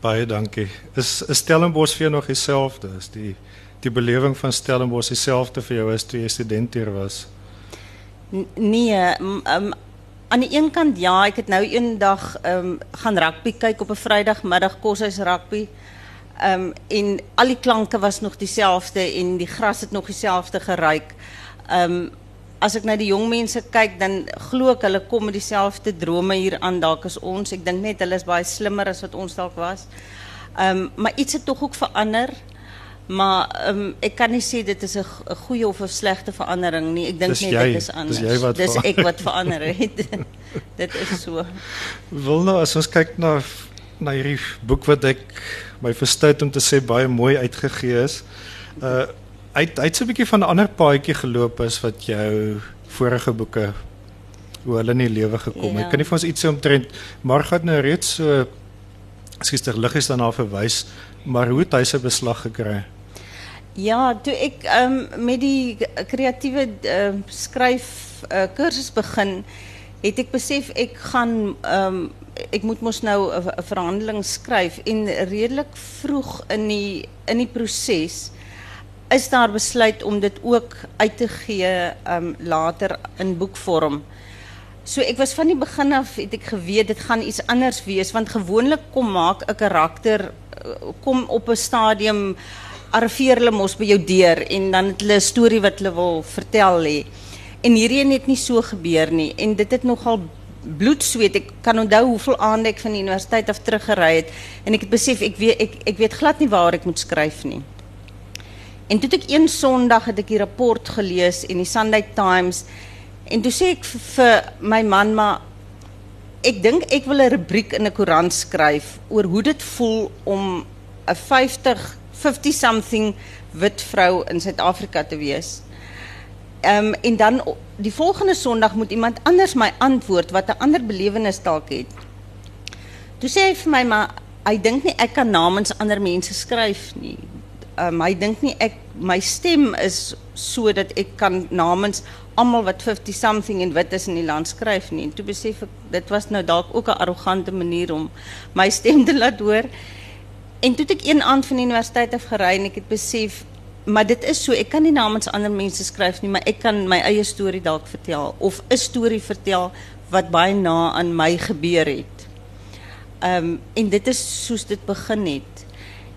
Baie dankie. Is, is Stellenbosch vir jou nog dieselfde? Is die die belewing van Stellenbosch dieselfde vir jou as toe jy student hier was? Nee, um, aan die een kant ja, ek het nou eendag um, gaan rugby kyk op 'n Vrydagmiddag koshuis rugby. Um, en al die klanke was nog dieselfde en die gras het nog dieselfde geruik. Um, as ek na die jong mense kyk, dan glo ek hulle kom met dieselfde drome hier aan dalk as ons. Ek dink net hulle is baie slimmer as wat ons dalk was. Um, maar iets het tog ook verander. Maar um, ik kan niet zeggen dit is een goede of een slechte verandering nie. Ik denk dis net jy, dit is anders. Dis wat dis ek wat verander het. dit is so. Wil nou as ons kyk na na hierdie boek wat ek my verstout om te sê baie mooi uitgegee is. Uh hy het- hy het so 'n bietjie van 'n ander paadjie geloop as wat jou vorige boeke hoe hulle in die lewe gekom het. Ja. Kan jy vir ons iets omtrent Marga het nou reeds so skuster liggies daarna verwys, maar hoe het hy sy beslag gekry? Ja, toe ek um, met die kreatiewe uh, skryf uh, kursus begin, het ek besef ek gaan um, ek moet mos nou 'n verhandeling skryf en redelik vroeg in die in die proses is daar besluit om dit ook uit te gee um, later in boekvorm. So ek was van die begin af het ek geweet dit gaan iets anders wees want gewoonlik kom maak 'n karakter eh, kom op 'n stadium arriveer hulle mos by jou deur en dan het hulle 'n storie wat hulle wil vertel hê. En hierdie het nie so gebeur nie en dit het nogal bloedsweet. Ek kan onthou hoeveel aande ek van die universiteit af teruggery het en ek het besef ek weet ek ek weet glad nie waar ek moet skryf nie. En toe het ek een Sondag het ek die rapport gelees in die Sunday Times en toe sê ek vir, vir my man maar ek dink ek wil 'n rubriek in 'n koerant skryf oor hoe dit voel om 'n 50 50 something wit vrou in Suid-Afrika te wees. Ehm um, en dan die volgende Sondag moet iemand anders my antwoord wat 'n ander belewenis dalk het. Toe sê hy vir my maar hy dink nie ek kan namens ander mense skryf nie. Um, hy dink nie ek my stem is sodat ek kan namens almal wat 50 something en wit is in die land skryf nie. En toe besef ek dit was nou dalk ook 'n arrogante manier om my stem te laat hoor. En toe het ek een aand van die universiteit af gery en ek het besef maar dit is so ek kan nie namens ander mense skryf nie, maar ek kan my eie storie dalk vertel of 'n storie vertel wat baie na aan my gebeur het. Um en dit is soos dit begin het.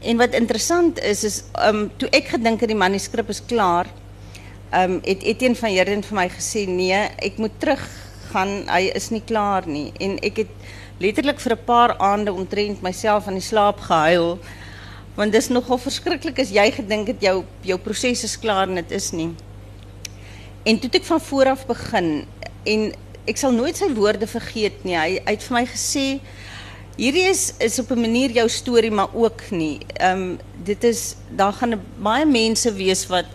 En wat interessant is is um toe ek gedink het die manuskrip is klaar, um het Etienne van Heerden vir my gesê nee, ek moet teruggaan, hy is nie klaar nie. En ek het letterlik vir 'n paar aande omtrent myself aan die slaap gehuil want dis nogal verskriklik as jy gedink het jou jou proses is klaar en dit is nie. En toe het ek van voor af begin en ek sal nooit sy woorde vergeet nie. Hy, hy het vir hierdie is is op 'n manier jou storie maar ook nie. Ehm um, dit is daar gaan baie mense wees wat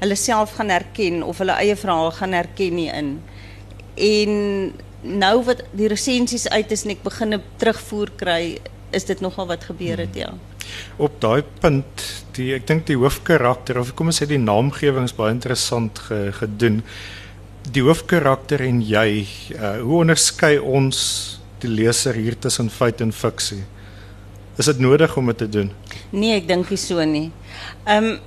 hulle self gaan herken of hulle eie verhaal gaan herken nie in. En nou wat die resensies uit is en ek begin 'n terugvoer kry, is dit nogal wat gebeur het, ja. Op daai punt, die ek dink die hoofkarakter of kom ons sê die naamgewing is baie interessant ge, gedoen. Die hoofkarakter en jy, uh, hoe onderskei ons die leser hier tussen feit en fiksie? Is dit nodig om dit te doen? Nee, ek dink nie so nie. Ehm um,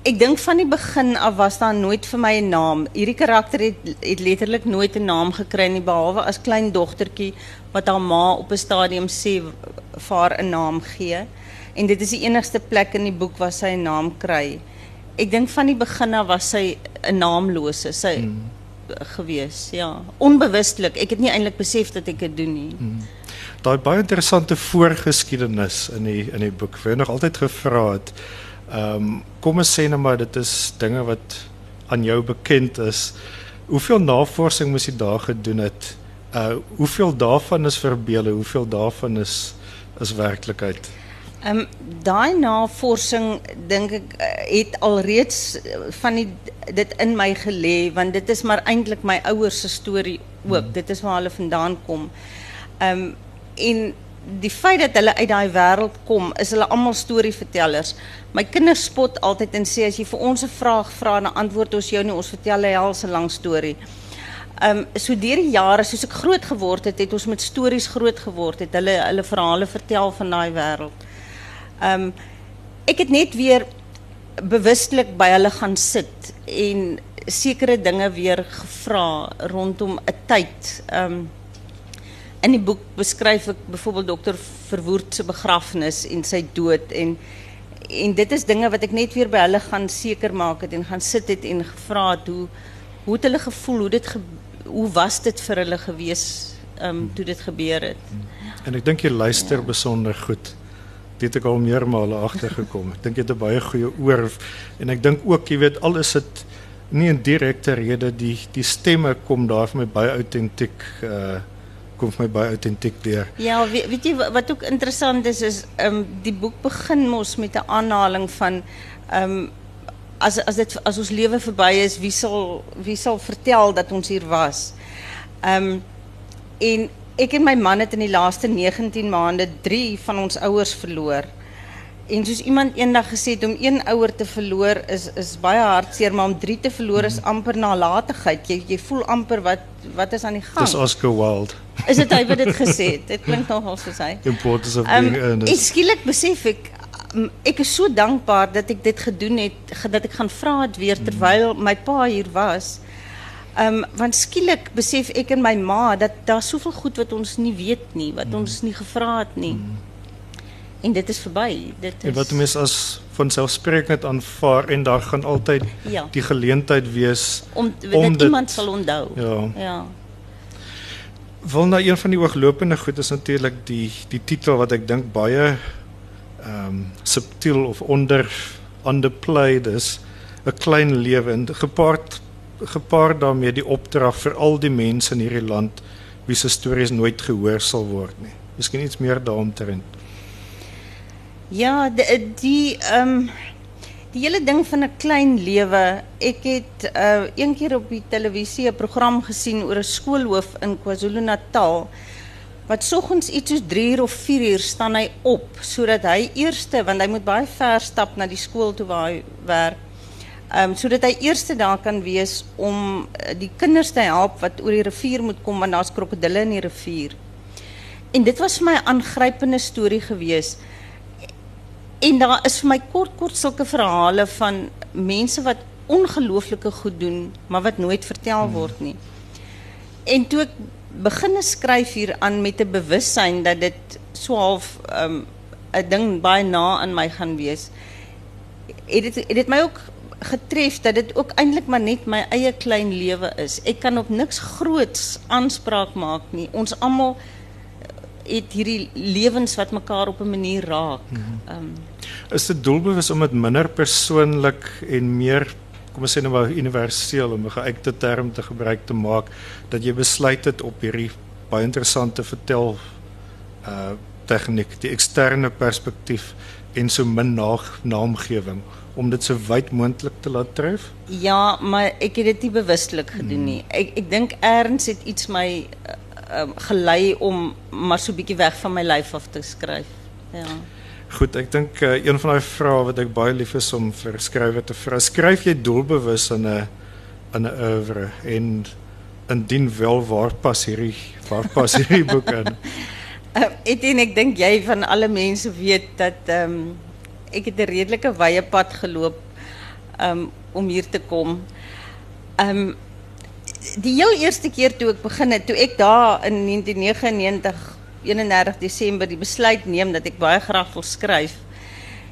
ek dink van die begin af was daar nooit vir my 'n naam. Hierdie karakter het het letterlik nooit 'n naam gekry nie behalwe as klein dogtertjie wat haar ma op 'n stadium sê vir haar 'n naam gee. En dit is die enigste plek in die boek waar sy 'n naam kry. Ek dink van die begin af was sy 'n naamlose. Sy hmm. Gewees, ja. Onbewustelik. Ek het nie eintlik besef dat ek dit doen nie. Hmm. Daai baie interessante voorgeskiedenis in die in die boek. Vir nog altyd gevra het. Ehm um, kom ons sê nou maar dit is dinge wat aan jou bekend is. Hoeveel navorsing moes jy daar gedoen het? Uh hoeveel daarvan is verbele, hoeveel daarvan is is werklikheid? Ehm um, daai navorsing dink ek eh, het alreeds eh, van die dit in my gelê want dit is maar eintlik my ouers se storie ook. Hmm. Dit is waar hulle vandaan kom. Ehm um, en die feit dat hulle uit daai wêreld kom, is hulle almal storievertellers. My kinders spot altyd en sê as jy vir ons 'n vraag vra, dan antwoord ons jou nie, ons vertel 'n helse lang storie. Ehm um, so deur die jare soos ek groot geword het, het ons met stories groot geword, het hulle hulle verhale vertel van daai wêreld. Ehm um, ek het net weer bewustelik by hulle gaan sit en sekere dinge weer gevra rondom 'n tyd. Ehm um, in die boek beskryf ek byvoorbeeld dokter Verwoerd se begrafnis en sy dood en en dit is dinge wat ek net weer by hulle gaan seker maak het en gaan sit het en gevra het hoe hoe het hulle gevoel, hoe dit ge, hoe was dit vir hulle gewees ehm um, toe dit gebeur het. En ek dink jy luister ja. besonder goed. Het ek al meermale agtergekom. Ek dink jy het 'n baie goeie oor en ek dink ook jy weet al is dit nie 'n direkte rede die die stemme kom daar vir my baie autentiek uh kom vir my baie autentiek deur. Ja, weet, weet jy wat ook interessant is is ehm um, die boek begin mos met 'n aanhaling van ehm um, as as dit as ons lewe verby is, wie sal wie sal vertel dat ons hier was? Ehm um, en ek en my man het in die laaste 19 maande 3 van ons ouers verloor. En soos iemand eendag gesê het om een ouer te verloor is is baie hartseer, maar om drie te verloor is amper nalatigheid. Jy jy voel amper wat wat is aan die gang. Dis Oscar Wilde. Is dit hy wat dit gesê het? Dit klink nogal soos hy. Importance of being um, earnest. Ek skielik besef ek ek is so dankbaar dat ek dit gedoen het, dat ek gaan vra het weer terwyl my pa hier was. Um, want skielik besef ek en my ma dat daar soveel goed wat ons nie weet nie, wat ons nie gevra het nie. Mm. En dit is voorbij. Dit is... En wat mense as vanselfsprekend aanvaar en daar gaan altyd ja. die geleentheid wees om, om dit iemand sal onthou. Ja. Ja. Wel nou een van die ooglopende goed is natuurlik die die titel wat ek dink baie ehm um, subtiel of onder underplayed is 'n klein lewe en gepaard gepaard daarmee die opdrag vir al die mense in hierdie land wie se stories nooit gehoor sal word nie. Miskien iets meer daaromtrent. Ja, die die ehm um, die hele ding van 'n klein lewe. Ek het uh een keer op die televisie 'n program gesien oor 'n skoolhoof in KwaZulu-Natal wat soggens iets soos 3 uur of 4 uur staan hy op sodat hy eerste want hy moet baie ver stap na die skool toe waar hy werk. Ehm um, sodat hy eerste daar kan wees om uh, die kinders te help wat oor die rivier moet kom want daar's krokodille in die rivier. En dit was vir my 'n aangrypende storie geweest En daar is vir my kort kort sulke verhale van mense wat ongelooflike goed doen, maar wat nooit vertel hmm. word nie. En toe ek begin skryf hier aan met 'n bewussyn dat dit so half 'n um, ding baie na aan my gaan wees, het dit het dit my ook getref dat dit ook eintlik maar net my eie klein lewe is. Ek kan op niks groots aanspraak maak nie. Ons almal het hierdie lewens wat mekaar op 'n manier raak. Ehm um, is dit doelbewus om dit minder persoonlik en meer kom ons sê nou maar universeel om 'n geuite term te gebruik te maak dat jy besluit het op hierdie baie interessante vertel uh tegniek, die eksterne perspektief en so min naamgewing om dit so wyd moontlik te laat tref? Ja, maar ek het dit nie bewustelik gedoen nie. Hmm. Ek ek dink erns het iets my uh, um, gelei om maar so 'n bietjie weg van my lyf af te skryf. Ja. Goed, ek dink uh, een van daai vrae wat ek baie lief is om vir skrywer te vra, skryf jy doelbewus in 'n in 'n oeuvre en indien wel waar pas hierdie waar pas hierdie boek in? Dink ek dink jy van alle mense weet dat ehm um, ek het pad geloop um, om hier te kom. Ehm um, die heel eerste keer toe ek begin het, toe ek daar in 1999 31 Desember die besluit neem dat ek baie graag wil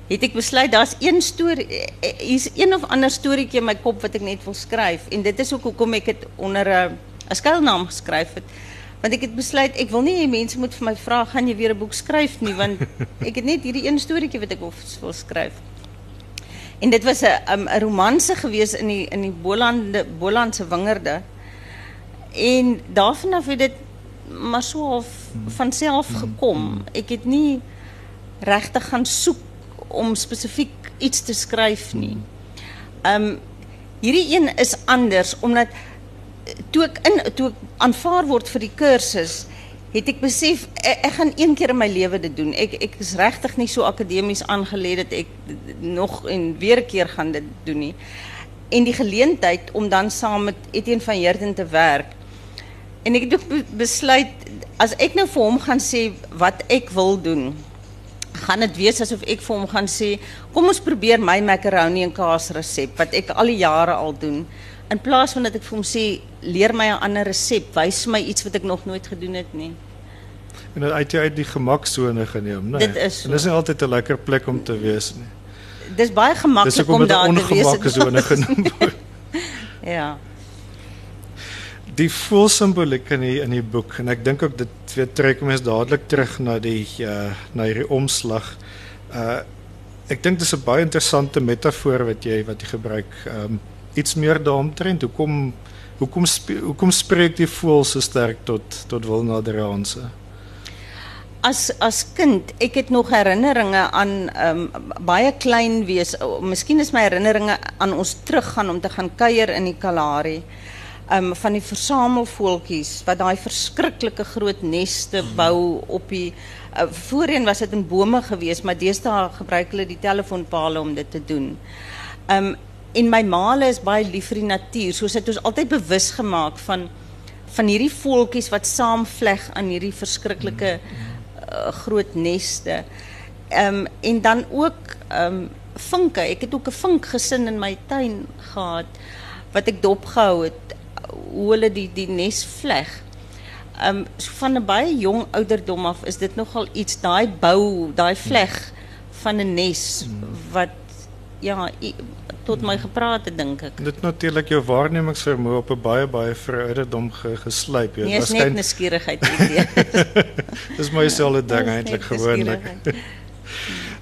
het ek besluit daar's een storie hier's een of ander storieetjie in my kop wat ek net wil skryf en dit is ook hoekom ek dit onder 'n 'n skuilnaam geskryf het. Want ek het besluit ek wil nie hê mense moet vir my vra gaan jy weer 'n boek skryf nie want ek het net hierdie een storieetjie wat ek wil, wil skryf. En dit was 'n um, 'n romanse gewees in die in die Bolande Bolandse wingerde. En daarvan af het dit maar so half van self gekom. Ek het nie regtig gaan soek om spesifiek iets te skryf nie. Um hierdie een is anders omdat toe ek in toe ek aanvaar word vir die kursus het ek besef ek, ek gaan een keer in my lewe dit doen. Ek ek is regtig nie so akademies aangelê dat ek nog en weer keer gaan dit doen nie. En die geleentheid om dan saam met Etienne van Heerden te werk En ek het besluit as ek nou vir hom gaan sê wat ek wil doen, gaan dit wees asof ek vir hom gaan sê, kom ons probeer my macaroni en kaas resep wat ek al die jare al doen. In plaas van dat ek vir hom sê, leer my 'n ander resep, wys my iets wat ek nog nooit gedoen het nie. En dit uit jou uit die gemaksone geneem, né? Dit is so. En dis nie altyd 'n lekker plek om te wees nie. Dis baie Dis gemaklik om 'n daar te wees. ongemaksone genoem word. Ja. Die voelsimboliek in die in die boek en ek dink ook dit weer trek mense dadelik terug na die uh na hierdie omslag. Uh ek dink dis 'n baie interessante metafoor wat jy wat jy gebruik. Um iets meer daaromtrent. Hoekom hoekom hoekom spreek die voël so sterk tot tot Wilnadraanse? As as kind, ek het nog herinneringe aan um, baie klein wees. Miskien is my herinneringe aan ons teruggaan om te gaan kuier in die Kalahari. Um van die versamelvoeltjies wat daai verskriklike groot neste bou op die uh, voorheen was dit in bome geweest, maar deesdae gebruik hulle die telefoonpale om dit te doen. Um en my maale is baie lief vir die natuur, soos het ons altyd bewus gemaak van van hierdie voeltjies wat saamvleg aan hierdie verskriklike uh, groot neste. Ehm en dan ook ehm um, vinke. Ek het ook 'n vinkgesin in my tuin gehad wat ek dopgehou het hoe hulle die die nes vleg. Ehm um, so van 'n baie jong ouderdom af is dit nogal iets daai bou, daai vleg van 'n nes wat ja, tot my gepraat het dink ek. Dit natuurlik jou waarnemingsvermoë op 'n baie baie vroeë ouderdom ge, geslyp. Jy Nee, is net nuuskierigheid idee. Dis maar dieselfde ding eintlik gewoonlik.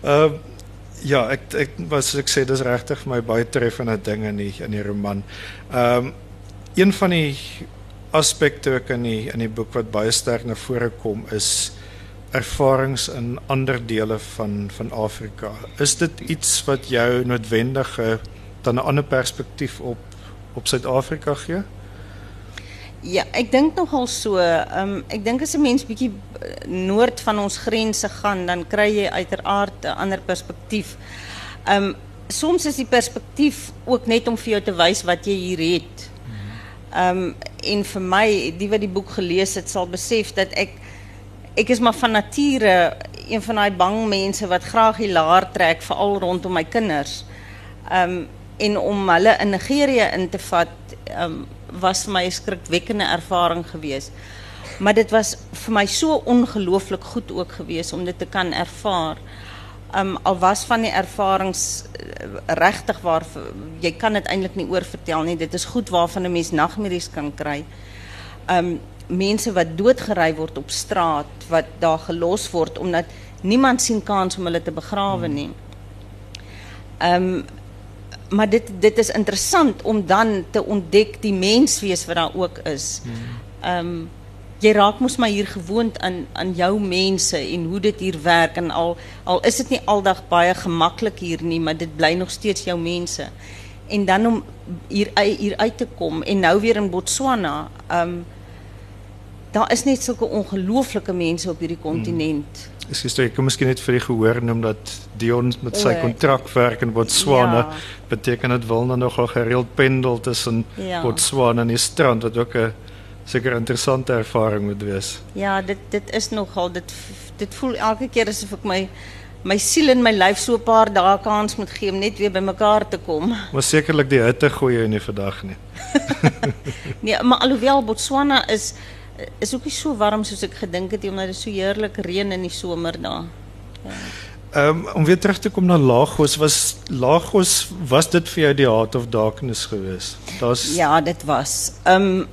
Ehm ja, ek ek was ek sê dis regtig vir my baie treffende ding in die in die roman. Ehm een van die aspekte ook in die in die boek wat baie sterk na vore kom is ervarings in ander dele van van Afrika. Is dit iets wat jou noodwendig 'n dan 'n ander perspektief op op Suid-Afrika gee? Ja, ek dink nogal so. Ehm um, ek dink as 'n mens bietjie eh, noord van ons grense gaan, dan kry jy uiteraard 'n ander perspektief. Ehm um, soms is die perspektief ook net om vir jou te wys wat jy hier het. Ehm um, en vir my, die wat die boek gelees het, sal besef dat ek ek is maar van nature een van daai bang mense wat graag die laar trek veral rondom my kinders. Ehm um, en om hulle in Nigerië in te vat, ehm um, was vir my 'n skrikwekkende ervaring geweest. Maar dit was vir my so ongelooflik goed ook geweest om dit te kan ervaar. Um, al was van die ervarings uh, regtig waar jy kan dit eintlik nie oor vertel nie. Dit is goed waarvan 'n mens nagmerries kan kry. Um mense wat doodgery word op straat, wat daar gelos word omdat niemand sien kans om hulle te begrawe nie. Um maar dit dit is interessant om dan te ontdek die menswees wat daar ook is. Um jy raak mos maar hier gewoond aan aan jou mense en hoe dit hier werk en al al is dit nie aldag baie gemaklik hier nie, maar dit bly nog steeds jou mense. En dan om hier hier uit te kom en nou weer in Botswana, um daar is net sulke ongelooflike mense op hierdie kontinent. Ekskuus, ek kom miskien net vir die gehoor noem dat Dion met sy kontrak werk in Botswana Ja. beteken dit wil dan nogal gereeld pendel tussen Ja. Botswana en die strand wat ook 'n seker interessante ervaring moet wees. Ja, dit dit is nogal dit dit voel elke keer asof ek my my siel en my lyf so 'n paar dae kans moet gee om net weer bymekaar te kom. Maar sekerlik die hitte gooi jou nie vandag nie. Nee, maar alhoewel Botswana is is ook nie so warm soos ek gedink het nie omdat dit so heerlik reën in die somer daar. Ehm um, om weer terug te kom na Lagos, was Lagos was dit vir jou die heart of darkness geweest? Daar's Ja, dit was. Ehm um,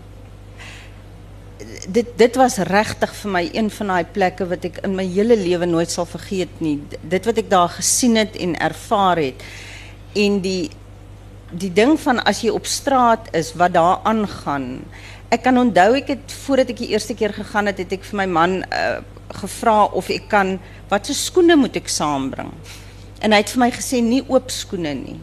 dit dit was regtig vir my een van daai plekke wat ek in my hele lewe nooit sal vergeet nie. Dit wat ek daar gesien het en ervaar het en die die ding van as jy op straat is wat daar aangaan. Ek kan onthou ek het voordat ek die eerste keer gegaan het, het ek vir my man uh, gevra of ek kan watse skoene moet ek saambring. En hy het vir my gesê nie oop skoene nie.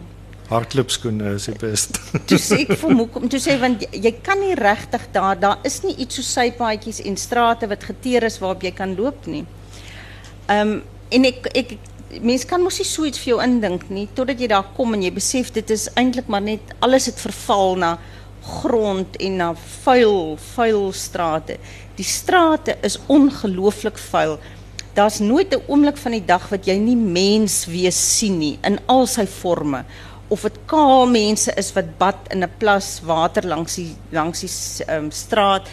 hardloopskoene is die beste. Toe sê ek vir hoekom toe sê want jy, jy kan nie regtig daar daar is nie iets so sypaadjies en strate wat geteer is waarop jy kan loop nie. Ehm um, en ek ek mense kan mos nie so iets vir jou indink nie totdat jy daar kom en jy besef dit is eintlik maar net alles het verval na grond en na vuil vuil strate. Die strate is ongelooflik vuil. Daar's nooit 'n oomblik van die dag wat jy nie mens wees sien nie in al sy forme. Of dit kaal mense is wat bad in 'n plas water langs die langs die um, straat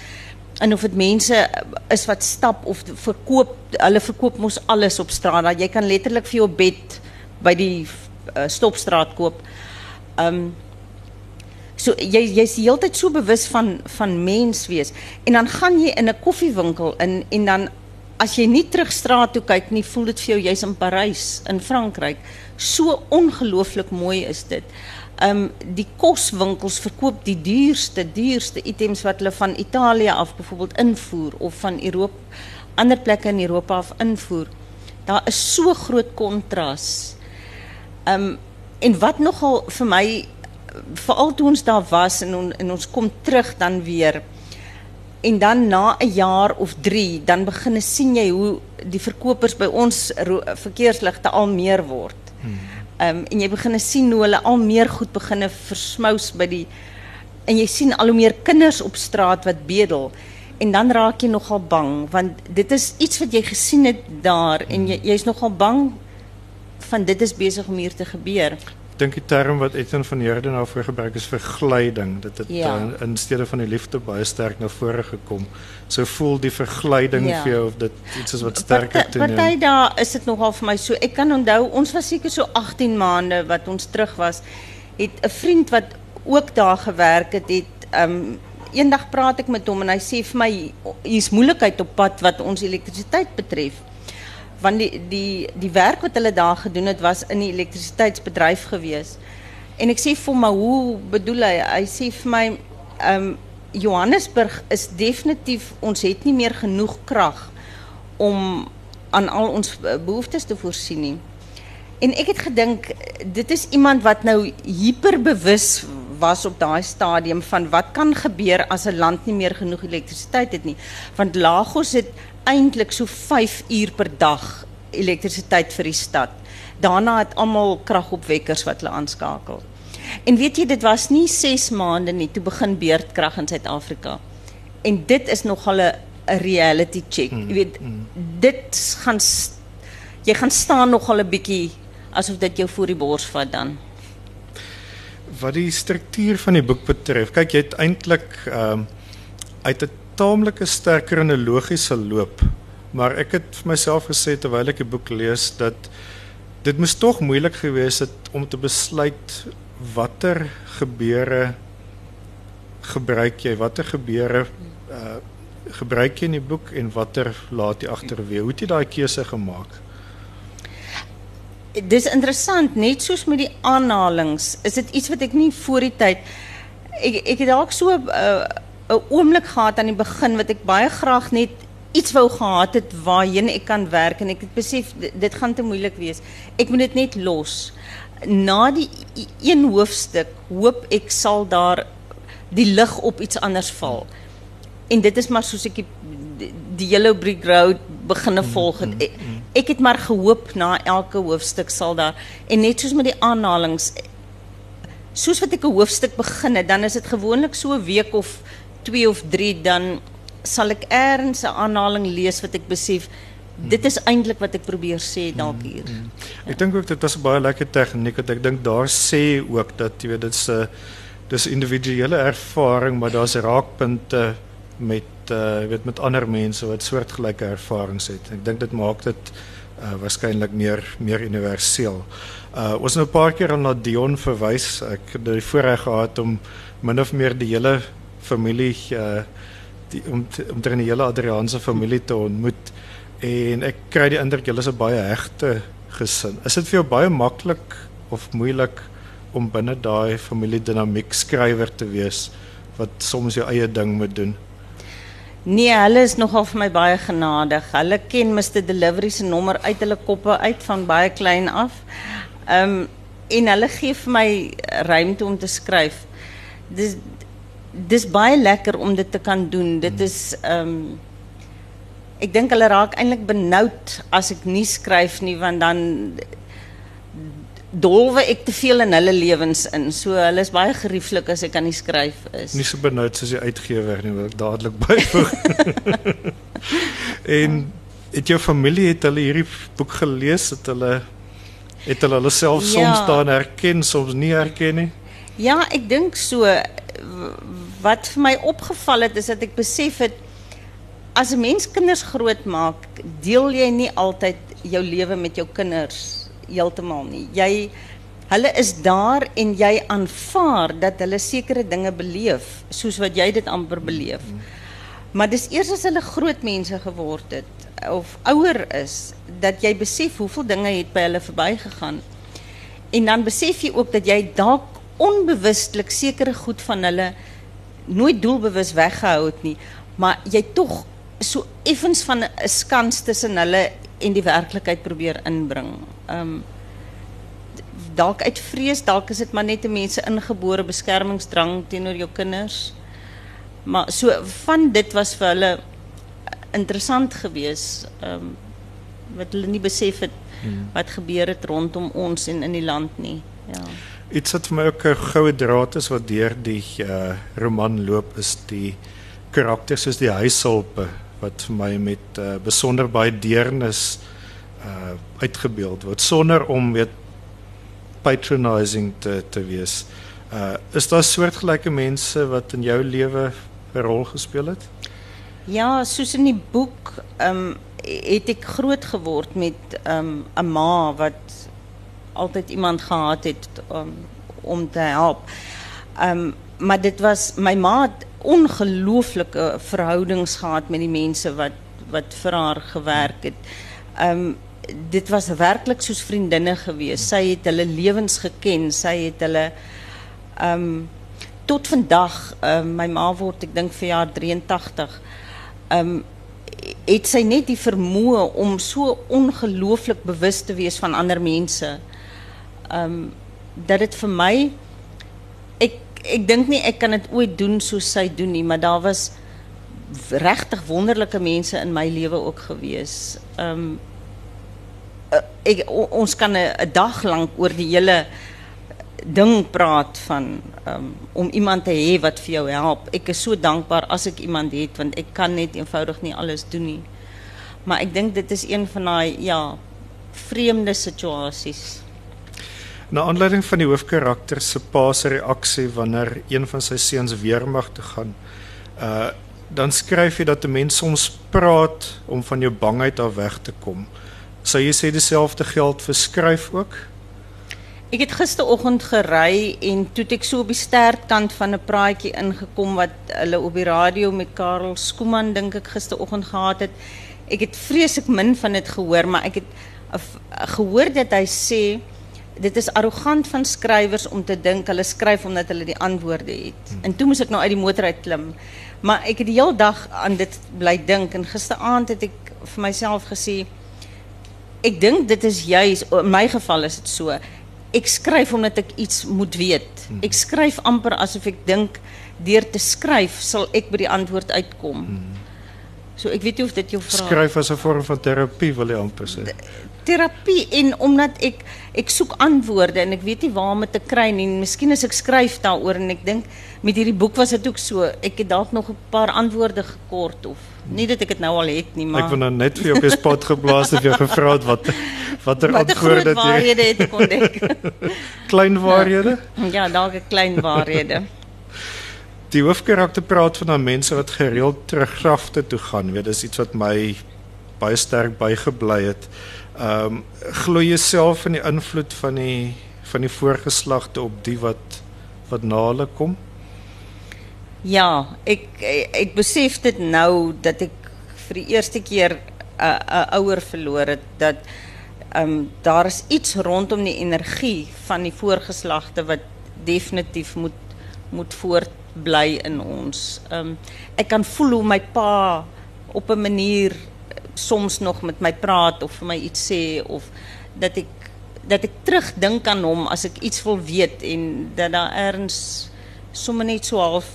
en of dit mense is wat stap of verkoop, hulle verkoop mos alles op straat. Dat jy kan letterlik vir jou bed by die uh, stopstraat koop. Um so jy jy's heeltyd so bewus van van mens wees en dan gaan jy in 'n koffiewinkel in en dan as jy nie terug straat toe kyk nie, voel dit vir jou jy's in Parys in Frankryk. So ongelooflik mooi is dit. Um die koswinkels verkoop die duurste duurste items wat hulle van Italië af byvoorbeeld invoer of van Europa ander plekke in Europa af invoer. Daar is so groot kontras. Um en wat nogal vir my veral toe ons daar was en, on, en ons kom terug dan weer en dan na 'n jaar of 3 dan begin sien jy hoe die verkopers by ons verkeersligte al meer word. Hmm. Um, en jy begin sien hoe hulle al meer goed begin versmous by die en jy sien al hoe meer kinders op straat wat bedel en dan raak jy nogal bang want dit is iets wat jy gesien het daar en jy jy's nogal bang van dit is besig om hier te gebeur dink die term wat Etienne van Heerden nou voor gebruik is verglyding. Dit het ja. uh, in steede van die liefde baie sterk na vore gekom. So voel die verglyding ja. vir jou of dit iets is wat sterker toeneem. Party daar is dit nogal vir my so. Ek kan onthou ons was seker so 18 maande wat ons terug was. Het 'n vriend wat ook daar gewerk het, het um eendag praat ek met hom en hy sê vir my hier's moeilikheid op pad wat ons elektrisiteit betref want die die die werk wat hulle daar gedoen het was in die elektrisiteitsbedryf gewees. En ek sê vir maar hoe bedoel hy? Hy sê vir my, ehm um, Johannesburg is definitief ons het nie meer genoeg krag om aan al ons behoeftes te voorsien nie. En ek het gedink dit is iemand wat nou hiperbewus was op daai stadium van wat kan gebeur as 'n land nie meer genoeg elektrisiteit het nie. Want Lagos het eintlik so 5 uur per dag elektrisiteit vir die stad. Daarna het almal kragopwekkers wat hulle aanskakel. En weet jy dit was nie 6 maande nie toe begin beurtkrag in Suid-Afrika. En dit is nogal 'n reality check. Mm, jy weet mm. dit gaan jy gaan staan nogal 'n bietjie asof dit jou voor die bors vat dan. Wat die struktuur van die boek betref, kyk jy het eintlik ehm um, uit 'n taamlike sterker in 'n logiese loop. Maar ek het vir myself gesê terwyl ek die boek lees dat dit moes tog moeilik gewees het om te besluit watter gebeure gebruik jy, watter gebeure uh gebruik jy in die boek en watter laat jy agterweë. Hoe het jy daai keuse gemaak? Dis interessant, net soos met die aanhalings, is dit iets wat ek nie voor die tyd ek ek het dalk so uh 'n oomblik gehad aan die begin wat ek baie graag net iets wou gehad het waarheen ek kan werk en ek het besef dit, dit gaan te moeilik wees. Ek moet dit net los. Na die een hoofstuk hoop ek sal daar die lig op iets anders val. En dit is maar soos ek die, Yellow Brick Road beginne mm, volg het. Ek. Ek het maar gehoop na elke hoofstuk sal daar en net soos met die aanhalings soos wat ek 'n hoofstuk begin het, dan is dit gewoonlik so 'n week of twee of drie, dan zal ik ergens een aanhaling lezen wat ik besef. Dit is eindelijk wat ik probeer sê dalk hier. Mm, mm. Ek dink ook dit was 'n baie lekker tegniek wat ek dink daar sê ook dat jy weet dit is 'n dis individuele ervaring maar daar's raakpunte met uh weet met ander mense wat soortgelyke ervarings het. Ek dink dit maak dit uh waarskynlik meer meer universeel. Uh ons nou 'n paar keer aan na Dion verwys. Ek het die voorreg gehad om min of meer die hele familie uh die om om 'n hele Adriaanse familie te ontmoet en ek kry die indruk julle is 'n baie hegte gesin. Is dit vir jou baie maklik of moeilik om binne daai familie dinamiek skrywer te wees wat soms jou eie ding moet doen? Nee, hulle is nogal vir my baie genadig. Hulle ken Mr Delivery se nommer uit hulle koppe uit van baie klein af. Ehm um, en hulle gee vir my ruimte om te skryf. Dis dis baie lekker om dit te kan doen. Dit is ehm um, ek dink hulle raak eintlik benoud as ek nie skryf nie want dan dolwe ek te veel in hulle lewens in. So hulle is baie gerieflik as ek kan nie skryf is. Nie so benoud soos die uitgewer nie, wil ek dadelik byvoeg. en het jou familie het hulle hierdie boek gelees het hulle het hulle hulle self Ja. soms daarin herken soms nie herken nie Ja, ek dink so wat vir my opgeval het is dat ek besef het as 'n mens kinders grootmaak, deel jy nie altyd jou lewe met jou kinders heeltemal nie. Jy hulle is daar en jy aanvaar dat hulle sekere dinge beleef soos wat jy dit amper beleef. Maar dis eers as hulle groot mense geword het of ouer is dat jy besef hoeveel dinge het by hulle verbygegaan. En dan besef jy ook dat jy dalk onbewustelik sekere goed van hulle nooit doelbewus weggehou het nie, maar jy tog so effens van 'n skans tussen hulle en die werklikheid probeer inbring. Um dalk uit vrees, dalk is dit maar net 'n mense ingebore beskermingsdrang teenoor jou kinders. Maar so van dit was vir hulle interessant geweest. Um wat hulle nie besef het wat gebeur het rondom ons en in die land nie. Ja. Iets wat vir my ook 'n goue draad is wat deur die uh, roman loop is die karakters soos die huishulpe wat vir my met uh, besonder baie deernis uh, uitgebeeld word sonder om weet patronizing te te wees. Uh, is daar soortgelyke mense wat in jou lewe 'n rol gespeel het? Ja, soos in die boek, ehm um, het ek groot geword met ehm um, 'n ma wat altyd iemand gehad het um, om te help. Ehm um, maar dit was my ma het ongelooflike verhoudings gehad met die mense wat wat vir haar gewerk het. Um, dit was werklik soos vriendinne gewees. Sy het hulle lewens geken. Sy het hulle um, tot vandag ehm my ma word ek dink vir jaar 83. Ehm um, het sy net die vermoë om so ongelooflik bewus te wees van ander mense. Um, dat dit vir my ek dink nie ek kan dit ooit doen soos sy doen nie, maar daar was regtig wonderlike mense in my lewe ook gewees. Ehm um, ek ons kan 'n dag lank oor die hele ding praat van um, om iemand te hê wat vir jou help. Ek is so dankbaar as ek iemand het want ek kan net eenvoudig nie alles doen nie. Maar ek dink dit is een van daai ja, vreemde situasies. Na aanleiding van die hoofkarakter se pa se reaksie wanneer een van sy seuns weermag toe gaan, uh dan skryf jy dat 'n mens soms praat om van jou bangheid af weg te kom. Sou jy sê dieselfde geld vir skryf ook? Ek het gisteroggend gery en toe ek so op die sterkant van 'n praatjie ingekom wat hulle op die radio met Karel Skooman dink ek gisteroggend gehad het. Ek het vreeslik min van dit gehoor, maar ek het uh, uh, gehoor dat hy sê dit is arrogant van skrywers om te dink hulle skryf omdat hulle die antwoorde het. En toe moes ek nou uit die motor uit klim. Maar ek het die hele dag aan dit bly dink en gisteraand het ek vir myself gesê Ek dink dit is juis in my geval is dit so. Ek skryf omdat ek iets moet weet. Ek skryf amper asof ek dink deur te skryf sal ek by die antwoord uitkom. So ek weet nie of dit jou vra. Skryf as 'n vorm van terapie wil jy amper sê. Terapie en omdat ek ek soek antwoorde en ek weet nie waar om dit te kry nie. En Miskien as ek skryf daaroor en ek dink met hierdie boek was dit ook so. Ek het dalk nog 'n paar antwoorde gekort of nie dat ek dit nou al het nie, maar Ek wou nou net vir jou op die spot geblaas het jy gevra het wat watter antwoorde dit waarhede het ek ontdek. klein waarhede. ja, dalk 'n klein waarhede. Die hoofkarakter praat van daai mense wat gereeld terug grafte toe gaan. Weet, dis iets wat my baie sterk bygebly het. Ehm um, glo jy self in die invloed van die van die voorgeslagte op die wat wat na hulle kom? Ja, ek ek besef dit nou dat ek vir die eerste keer 'n uh, 'n ouer verloor het dat ehm um, daar is iets rondom die energie van die voorgeslagte wat definitief moet moet voortbly in ons. Ehm um, ek kan voel hoe my pa op 'n manier soms nog met my praat of vir my iets sê of dat ek dat ek terugdink aan hom as ek iets wil weet en dat daar erns sommer net so half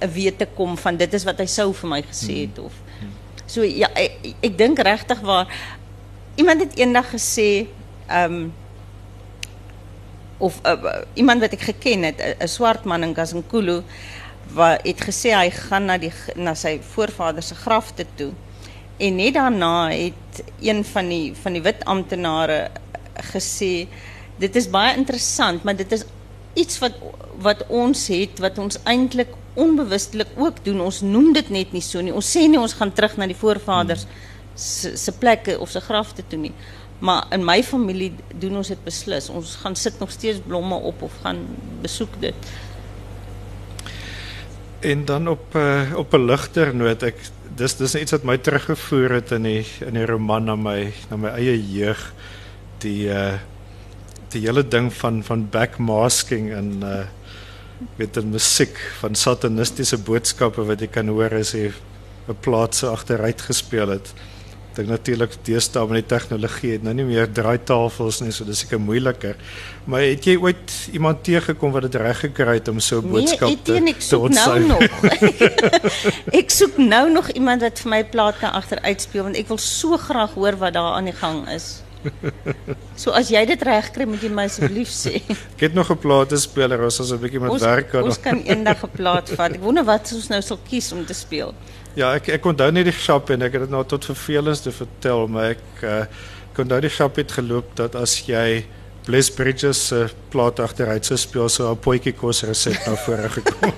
'n wete kom van dit is wat hy sou vir my gesê het of so ja ek, ek dink regtig waar iemand het eendag gesê ehm um, of uh, iemand wat ek geken het 'n swart man in Kasankulu wat het gesê hy gaan na die na sy voorvader se grafte toe En net daarna het een van die van die wit amptenare gesê dit is baie interessant, maar dit is iets wat wat ons het wat ons eintlik onbewustelik ook doen. Ons noem dit net nie so nie. Ons sê nie ons gaan terug na die voorvaders se se plekke of se grafte toe nie. Maar in my familie doen ons dit beslis. Ons gaan sit nog steeds blomme op of gaan besoek dit. En dan op uh, op 'n ligter noot, ek dis dis iets wat my teruggevoer het in die in die roman na my na my eie jeug. Die uh die hele ding van van backmasking en uh weet 'n musiek van satanistiese boodskappe wat jy kan hoor as jy 'n plaas agteruit gespeel het. Ek dink natuurlik deesdae met die tegnologie het nou nie meer draaitafels nie, so dis seker moeiliker. Maar het jy ooit iemand teëgekom wat dit reg gekry het om so 'n boodskap nee, te ek soek nou nog. ek soek nou nog iemand wat vir my plaat kan agteruit speel want ek wil so graag hoor wat daar aan die gang is. So as jy dit reg kry, moet jy my asseblief sê. Ek het nog 'n platespeler, ons as 'n bietjie met werk kan. Ons kan eendag 'n plaat vat. Ek wonder wat ons nou sal kies om te speel. Ja, ek ek onthou net die shop en ek het dit nou tot vervelings te vertel, maar ek uh, kon nou die shop het geloop dat as jy Bliss Bridges se uh, plaat agteruit sou speel, so 'n potjie kos resept na vore gekom.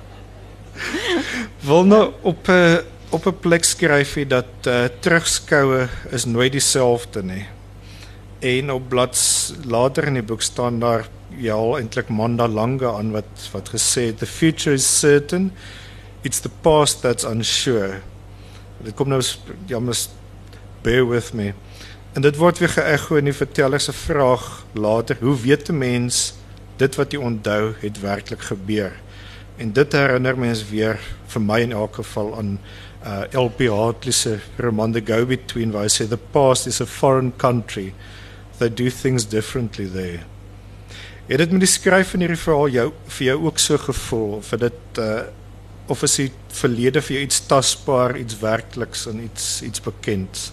Wil nou op 'n uh, op 'n plek skryf hy dat uh, terugskoue is nooit dieselfde nie. En op blads later in die boek staan daar ja eintlik Manda Langa aan wat wat gesê het the future is certain it's the past that's unsure. Dit kom nou ja mos bear with me. En dit word weer geëcho in die verteller se vraag later, hoe weet 'n mens dit wat jy onthou het werklik gebeur? En dit herinner mens weer vir my in elk geval aan uh, LP Hartley's roman The Go Between waar hy sê the past is a foreign country they do things differently there. Het dit met die skryf van hierdie verhaal jou vir jou ook so gevoel het dit uh, of is die verlede vir jou iets tasbaar, iets werkliks en iets iets bekends?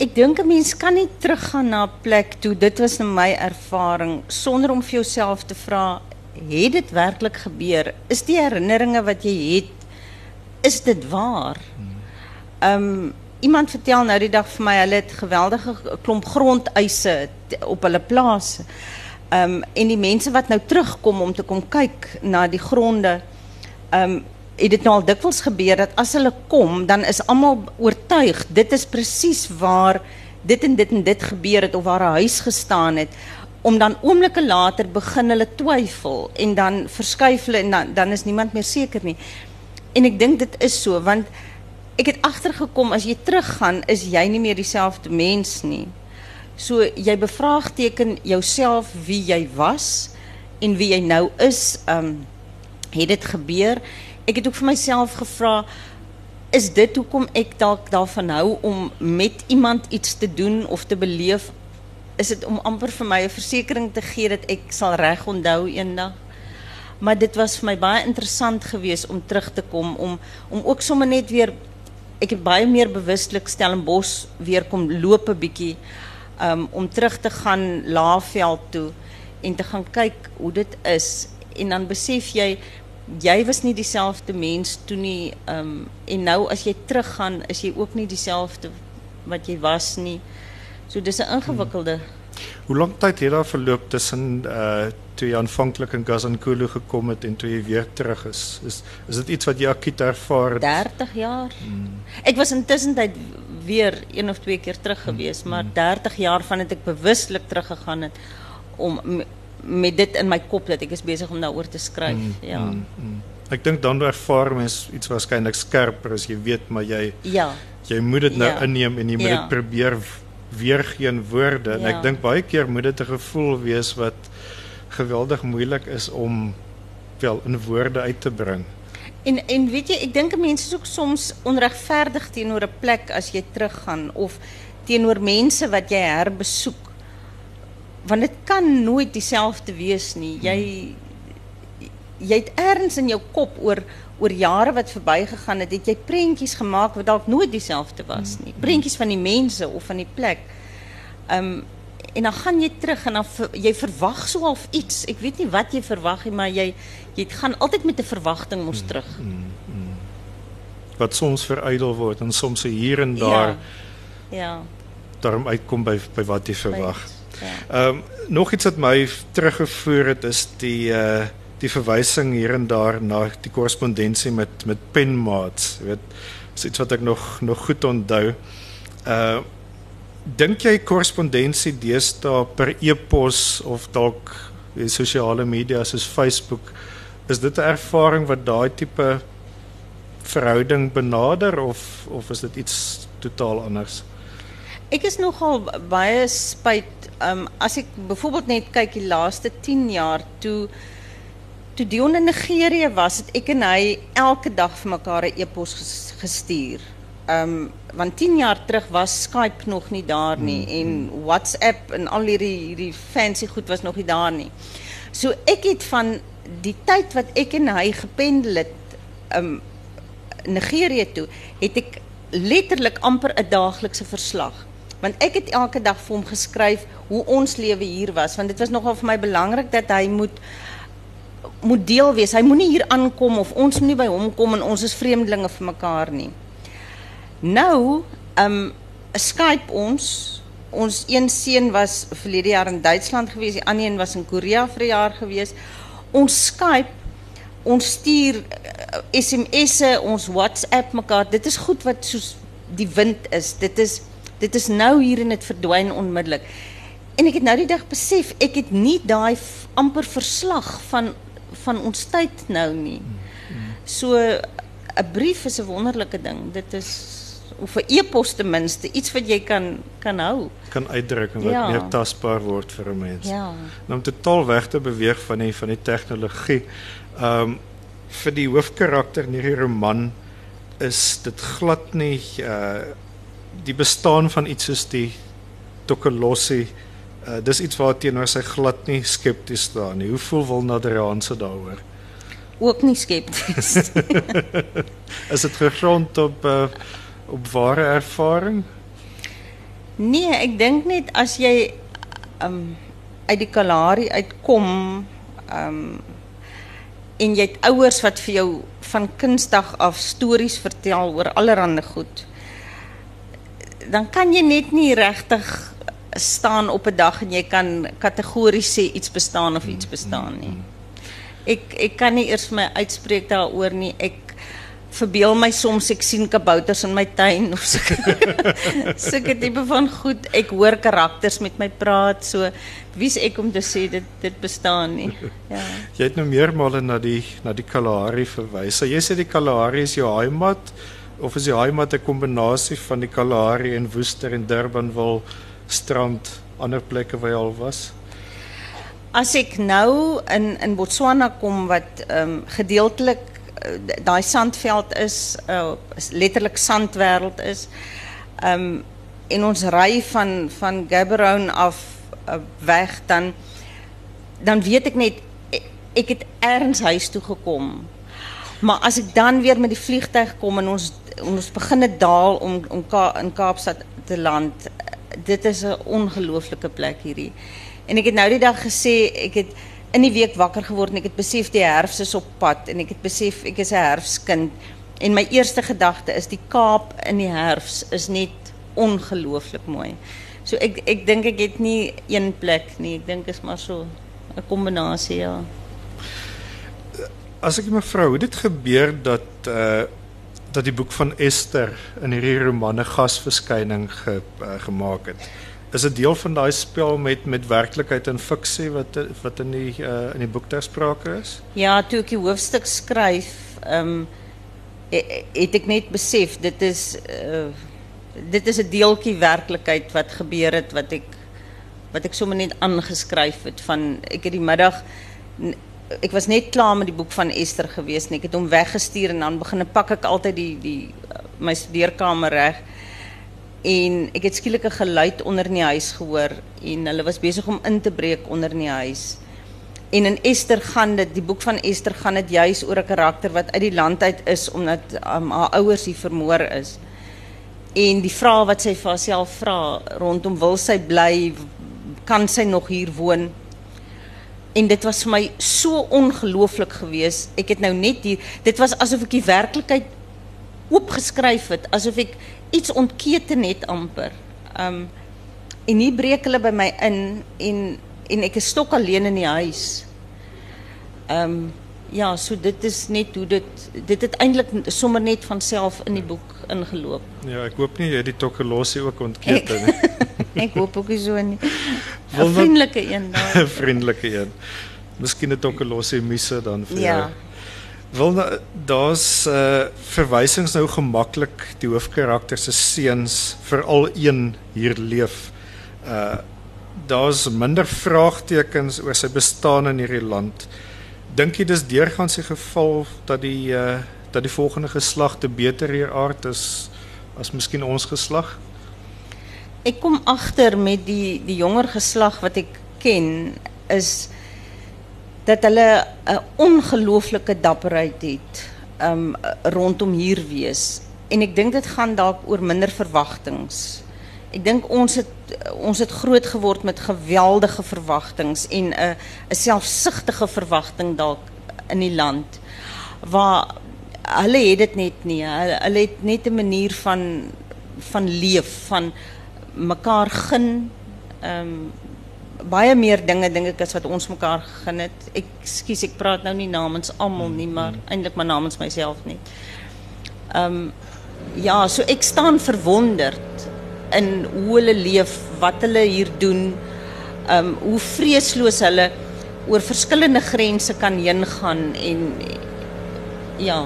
Ek dink 'n mens kan nie teruggaan na 'n plek toe. Dit was in my ervaring sonder om vir jouself te vra, het dit werklik gebeur? Is die herinneringe wat jy het is dit waar? Um, iemand vertel nou die dag vir my hulle het geweldige klomp grondeise op hulle. Ehm um, en die mense wat nou terugkom om te kom kyk na die gronde ehm um, het dit nou al dikwels gebeur dat as hulle kom dan is almal oortuig dit is presies waar dit en dit en dit gebeur het of waar 'n huis gestaan het om dan oomblikke later begin hulle twyfel en dan verskuif hulle en dan dan is niemand meer seker nie. En ek dink dit is so want ek het agtergekom as jy teruggaan is jy nie meer dieselfde mens nie. So jy bevraagteken jouself wie jy was en wie jy nou is. Um het dit gebeur? Ek het ook vir myself gevra is dit hoekom ek dalk daarvan hou om met iemand iets te doen of te beleef? Is dit om amper vir my 'n versekering te gee dat ek sal reg onthou eendag? Maar dit was vir my baie interessant geweest om terug te kom om om ook sommer net weer ek het baie meer bewustelik Stellenbosch weer kom loop 'n bietjie um, om terug te gaan Laagveld toe en te gaan kyk hoe dit is en dan besef jy jy was nie dieselfde mens toe nie um, en nou as jy teruggaan is jy ook nie dieselfde wat jy was nie so dis 'n ingewikkelde hmm. Hoe lang tyd het daar verloop tussen uh toe jy aanvanklik in Gazankulu gekom het en toe jy weer terug is? Is is dit iets wat jy akkiet ervaar het? 30 jaar. Hmm. Ek was intussen tyd weer een of twee keer terug hmm. gewees, hmm. maar 30 jaar van het ek bewuslik teruggegaan het om met dit in my kop dat ek is besig om daaroor te skryf. Hmm. Ja. Hmm. Hmm. Ek dink dan ervaar mens iets waarskynlik skerper as jy weet maar jy Ja. Jy moet dit nou ja. inneem en jy moet dit ja. probeer weer geen woorde en ek dink baie keer moet dit 'n gevoel wees wat geweldig moeilik is om wel in woorde uit te bring. En en weet jy, ek dink mense is ook soms onregverdig teenoor 'n plek as jy teruggaan of teenoor mense wat jy herbesoek. Want dit kan nooit dieselfde wees nie. Jy jy het erns in jou kop oor oor jare wat verbygegaan het, het jy prentjies gemaak wat dalk nooit dieselfde was nie. Mm. Prentjies van die mense of van die plek. Um en dan gaan jy terug en dan jy verwag so half iets. Ek weet nie wat jy verwag nie, maar jy jy gaan altyd met 'n verwagting mos mm, terug. Mm, mm, wat soms verydel word en soms hier en daar Ja. Ja. daarom uitkom by by wat jy verwag. Ja. Ehm um, nog iets wat my teruggevoer het is die uh die verwysing hier en daar na die korrespondensie met met penmaats. Jy weet, is iets wat ek nog nog goed onthou. Uh dink jy korrespondensie deesdae per e-pos of dalk die sosiale media soos Facebook is dit 'n ervaring wat daai tipe verhouding benader of of is dit iets totaal anders? Ek is nogal baie spyt um as ek byvoorbeeld net kyk die laaste 10 jaar toe toe Dion in Nigerië was, het ek en hy elke dag vir mekaar 'n e-pos ges- gestuur. Um want 10 jaar terug was Skype nog nie daar nie en WhatsApp en al hierdie hierdie fancy goed was nog nie daar nie. So ek het van die tyd wat ek en hy gependel het um Nigerië toe, het ek letterlik amper 'n daaglikse verslag. Want ek het elke dag vir hom geskryf hoe ons lewe hier was, want dit was nogal vir my belangrik dat hy moet moet deel wees. Hy moenie hier aankom of ons moenie by hom kom en ons is vreemdelinge vir mekaar nie. Nou, um Skype ons. Ons een seun was verlede jaar in Duitsland gewees, die ander een was in Korea vir 'n jaar gewees. Ons Skype ons stuur uh, SMS'e, ons WhatsApp mekaar. Dit is goed wat soos die wind is. Dit is dit is nou hier en dit verdwyn onmiddellik. En ek het nou die dag besef ek het nie daai amper verslag van van ons tyd nou nie. So 'n brief is 'n wonderlike ding. Dit is of 'n e-pos ten minste, iets wat jy kan kan hou. Kan uitdruk en wat Ja. meer tasbaar word vir 'n mens. Ja. Nou om totaal weg te beweeg van die van die tegnologie. Ehm um, vir die hoofkarakter in hierdie roman is dit glad nie uh die bestaan van iets soos die Tokolossi uh dis iets waarteenoor sy glad nie skepties staan nie. Hoe voel Wilnaderaanse daaroor? Ook nie skepties. Is dit gegrond op uh op ware ervaring? nee, ek dink net as jy um uit die Kalahari uitkom um en jy het ouers wat vir jou van kindsdag af stories vertel oor allerlei goed. Dan kan jy net nie regtig staan op 'n dag en jy kan kategories sê iets bestaan of iets bestaan nie. Ek ek kan nie eers my uitspreek daaroor nie. Ek verbeel my soms ek sien kabouters in my tuin of so. Sulke tipe van goed. Ek hoor karakters met my praat, so wie's ek om te sê dit dit bestaan nie. Ja. Jy het nou meermale na die na die Kalahari verwys. So jy sê die Kalahari is jou heimat of is die heimat 'n kombinasie van die Kalahari en Woester en Durbanville strand, ander plekke waar jy al was? As ek nou in in Botswana kom wat ehm um, gedeeltelik daai sandveld is, uh, letterlik sandwêreld is. Um, en ons ry van van Gaborone af uh, weg dan dan weet ek net ek, ek het ergens huis toe gekom. Maar as ek dan weer met die vliegtyg kom en ons ons begin daal om om Ka in Kaapstad te land, dit is 'n ongelooflike plek hierdie. En ek het nou die dag gesê ek het in die week wakker geword en ek het besef die herfs is op pad en ek het besef ek is 'n herfskind en my eerste gedagte is die Kaap in die herfs is net ongelooflik mooi. So ek ek dink ek het nie een plek nie. Ek dink is maar so 'n kombinasie ja. As ek mevrou, hoe dit gebeur dat uh dat die boek van Esther in hierdie romanne gasverskyning ge, uh, gemaak het. Is dit deel van daai spel met met werklikheid en fiksie wat wat in die uh die boek ter sprake is? Ja, toe ek die hoofstuk skryf, ehm um, het ek net besef dit is uh, dit is 'n deeltjie werklikheid wat gebeur het wat ek wat ek sommer net aangeskryf het van ek het die middag n- ek was net klaar met die boek van Esther gewees en ek het hom weggestuur en dan begin pak ek altyd die die uh, my studeerkamer reg en ek het skielik 'n geluid onder in die huis gehoor en hulle was besig om in te breek onder in die huis. En in Esther gaan dit, die boek van Esther gaan dit juis oor 'n karakter wat uit die land uit is omdat um, haar ouers hier vermoor is. En die vrae wat sy vir haarself vra rondom wil sy bly, kan sy nog hier woon? En dit was vir my so ongelooflik geweest. Ek het nou net hier, dit was asof ek die werklikheid oopgeskryf het asof ek iets ontketen het amper. Um en hier breek hulle by my in en en ek is stok alleen in die huis. Um ja, so dit is net hoe dit dit het eintlik sommer net van self in die boek ingeloop. Ja, ek hoop nie jy het die tokkelosie ook ontketen nie. ek hoop ook nie so nie. 'n Vriendelike een daar. 'n Vriendelike een. Miskien 'n tokkelosie misse dan vir Ja. jou. Wil nou- daar's uh verwysings nou gemaklik die hoofkarakter se seuns veral een hier leef. Uh daar's minder vraagtekens oor sy bestaan in hierdie land. Dink jy dis deurgangs die geval dat die uh dat die volgende geslag te beter hier aard is as miskien ons geslag? Ek kom agter met die die jonger geslag wat ek ken is dat hulle 'n ongelooflike dapperheid het um rondom hier wees. En ek dink dit gaan dalk oor minder verwagtinge. Ek dink ons het ons het groot geword met geweldige verwagtinge en 'n 'n selfsugtige verwagting dalk in die land waar hulle het dit net nie. Hulle, hulle het net 'n manier van van leef, van mekaar gun. Ehm um, baie meer dinge dink ek as wat ons mekaar gegee het. Ek skus, ek praat nou nie namens almal nie, maar eintlik maar namens myself nie. Ehm um, ja, so ek staan verwonderd in hoe hulle leef, wat hulle hier doen. Ehm um, hoe vreesloos hulle oor verskillende grense kan heen gaan en ja,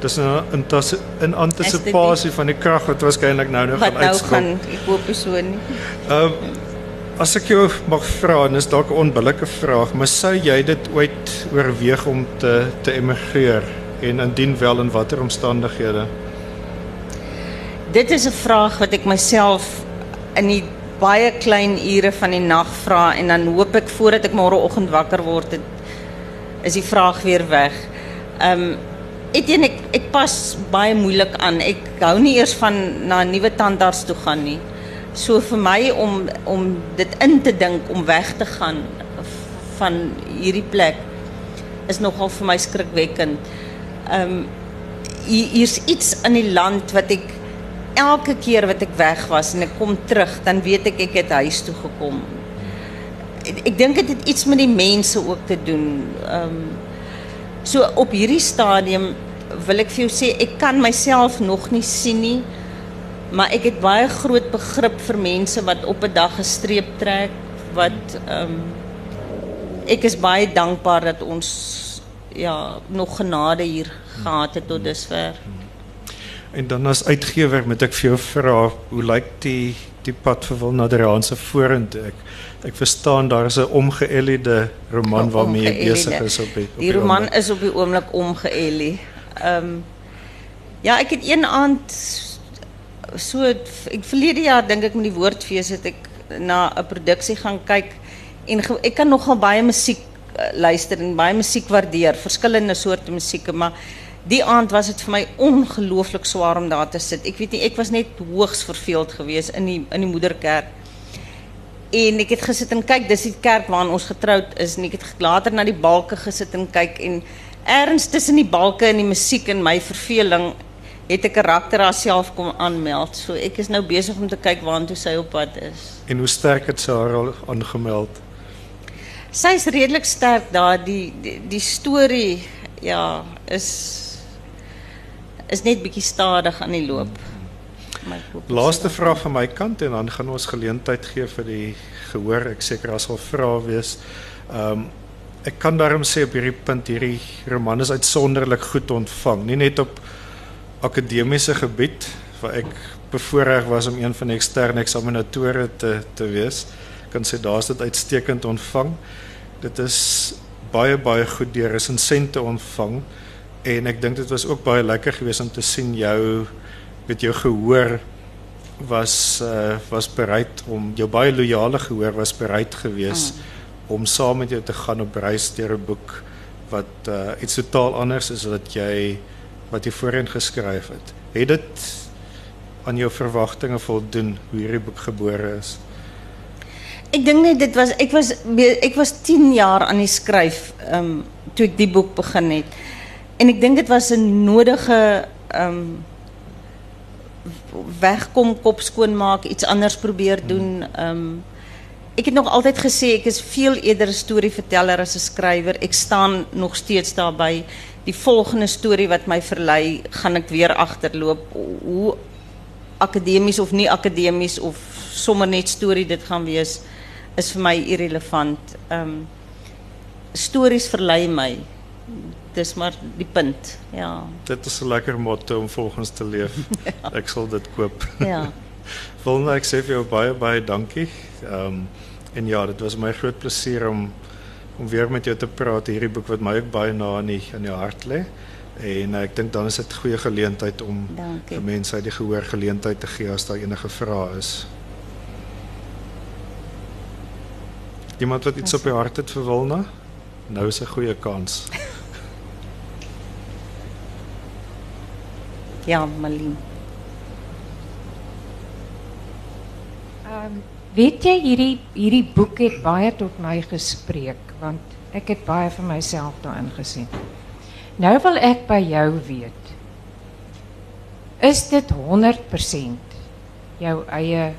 Dis nou in tas- in antisipasie van die krag wat waarskynlik nou nou wat gaan nou uitskop. gaan ek hoop so nie. Ehm as ek jou mag vra, en dis dalk 'n onbillike vraag, maar sou jy dit ooit oorweeg om te te emigreer en indien wel in watter omstandighede? Dit is 'n vraag wat ek myself in die baie klein ure van die nag vra en dan hoop ek voordat ek môreoggend wakker word, het, is die vraag weer weg. Ehm um, Etienne, ek ek pas baie moeilik aan. Ek hou nie eers van na 'n nuwe tandarts toe gaan nie. So vir my om om dit in te dink om weg te gaan van hierdie plek is nogal vir my skrikwekkend. Ehm um, hier, hier's iets in die land wat ek elke keer wat ek weg was en ek kom terug, dan weet ek ek het huis toe gekom. Ek, ek dink dit het iets met die mense ook te doen. Ehm um, so op hierdie stadium wil ek vir jou sê ek kan myself nog nie sien nie, maar ek het baie groot begrip vir mense wat op 'n dag 'n streep trek wat ehm um, ek is baie dankbaar dat ons ja nog genade hier gehad het tot dusver. En dan as uitgewer moet ek vir jou vra, hoe lyk die die pad vir Wil Naderaanse vorentoe? Ek ek verstaan daar is 'n omgeëliede roman waarmee jy besig is op die op Die roman oomblik. is op die oomblik omgeëlie. Ehm um, ja, ek het een aand so ek verlede jaar dink ek met die woordfees het ek na 'n produksie gaan kyk en ek kan nogal baie musiek uh, luister en baie musiek waardeer, verskillende soorte musieke, maar die aand was dit vir my ongelooflik swaar om daar te sit. Ek weet nie, ek was net hoogs verveeld geweest in die in die moederkerk. En ek het gesit en kyk, dis die kerk waarin ons getroud is en ek het later na die balke gesit en kyk en tussen die balke en die musiek en my verveling het 'n karakter haarself kom aanmeld. So ek is nou besig om te kyk waantoe sy op pad is. En hoe sterk het sy haar al aangemeld? Sy is redelik sterk daar die die, die storie ja is is net bietjie stadig aan die loop. Laaste vraag van my kant en dan gaan ons geleentheid gee vir die gehoor. Ek seker daar sal vrae wees. Ehm um, ek kan daarom sê op hierdie punt hierdie roman is uitsonderlik goed ontvang, nie net op akademiese gebied waar ek bevoorreg was om een van die eksterne eksaminatore te te wees. Ek kan sê daar's dit uitstekend ontvang. Dit is baie baie goed deur resensente ontvang en ek dink dit was ook baie lekker geweest om te sien jou met jou gehoor was uh, was bereid om jou baie loyale gehoor was bereid geweest mm. om saam met jou te gaan op reis deur 'n boek wat uh, iets totaal anders is as wat jy wat jy voorheen geskryf het. Het dit aan jou verwagtinge voldoen hoe hierdie boek gebore is? Ek dink net dit was ek was ek was 10 jaar aan die skryf ehm um, toe ek die boek begin het. En ek dink dit was 'n nodige ehm um, wegkom, kop skoonmaak, iets anders probeer doen. Ehm ik heb nog altijd gesê ek is veel eerder 'n storieverteller as 'n skrywer. Ek staan nog steeds daarbij. Die volgende storie wat my verlei, gaan ek weer agterloop. Hoe akademies of nie akademies of sommer net storie dit gaan wees is vir my irrelevant. Ehm um, stories verlei my. Dis maar die punt. Ja. Dit is 'n lekker motto om volgens te leef. ja. Ek sal dit koop. Ja. Volgende ek sê vir jou baie baie dankie. Ehm um, en ja, dit was my groot plesier om om weer met jou te praat hierdie boek wat my ook baie na in die in die hart lê. En uh, ek dink dan is dit 'n goeie geleentheid om vir mense uit die gehoor geleentheid te gee as daar enige vrae is. Iemand wat iets op die hart het vir Wilna? Nou is 'n goeie kans. ja, Malien. Ehm um, weet jy hierdie hierdie boek het baie tot my gespreek want ek het baie vir myself daarin gesien. Nou wil ek by jou weet. Is dit 100% jou eie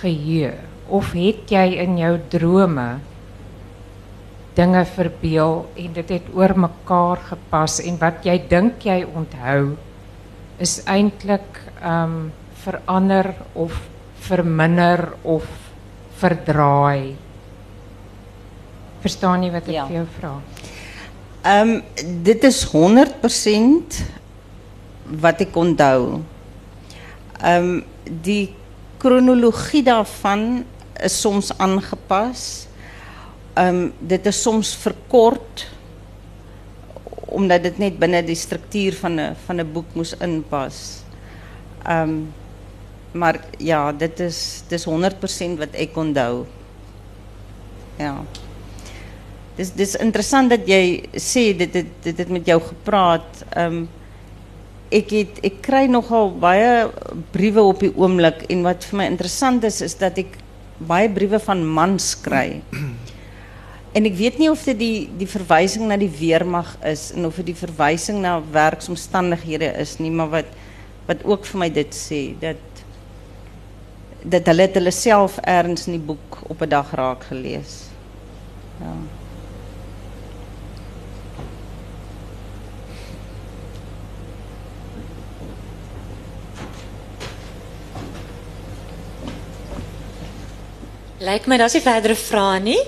geheue of het jy in jou drome dinge verbeel en dit het oor mekaar gepas en wat jy dink jy onthou is eintlik ehm um, verander of verminder of verdraai. Verstaan jy wat ek ja. vir jou vra? Ehm um, dit is 100% wat ek onthou. Ehm um, die kronologie daarvan is soms aangepas. Ehm um, dit is soms verkort omdat dit net binne die struktuur van 'n van 'n boek moes inpas. Ehm um, maar ja, dit is dis 100% wat ek onthou. Ja. Dis dis interessant dat jy sê dit dit het met jou gepraat. Ehm um, het ek nogal baie briewe op die oomblik en wat vir my interessant is is dat ek baie briewe van mans kry. En ik weet niet of dit die die verwysing na die weermag is en of dit die verwysing na werksomstandighede is nie, maar wat wat ook vir my dit sê dat dat hulle het hulle self ergens in die boek op 'n dag raak gelees. Ja. Lijkt me dat je verdere vragen niet.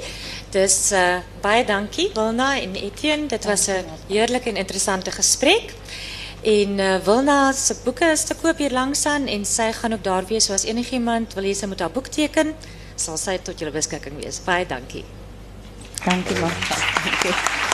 Dus uh, baie dankie Wilna en Etienne. Dit was een heerlijk en interessante gesprek. En uh, Wilna se boeke is te koop hier langs en sy gaan ook daar wees soos enigiemand wil hê sy moet haar boek teken, sal sy tot julle beskikking wees. Baie dankie. Dankie. Dankie.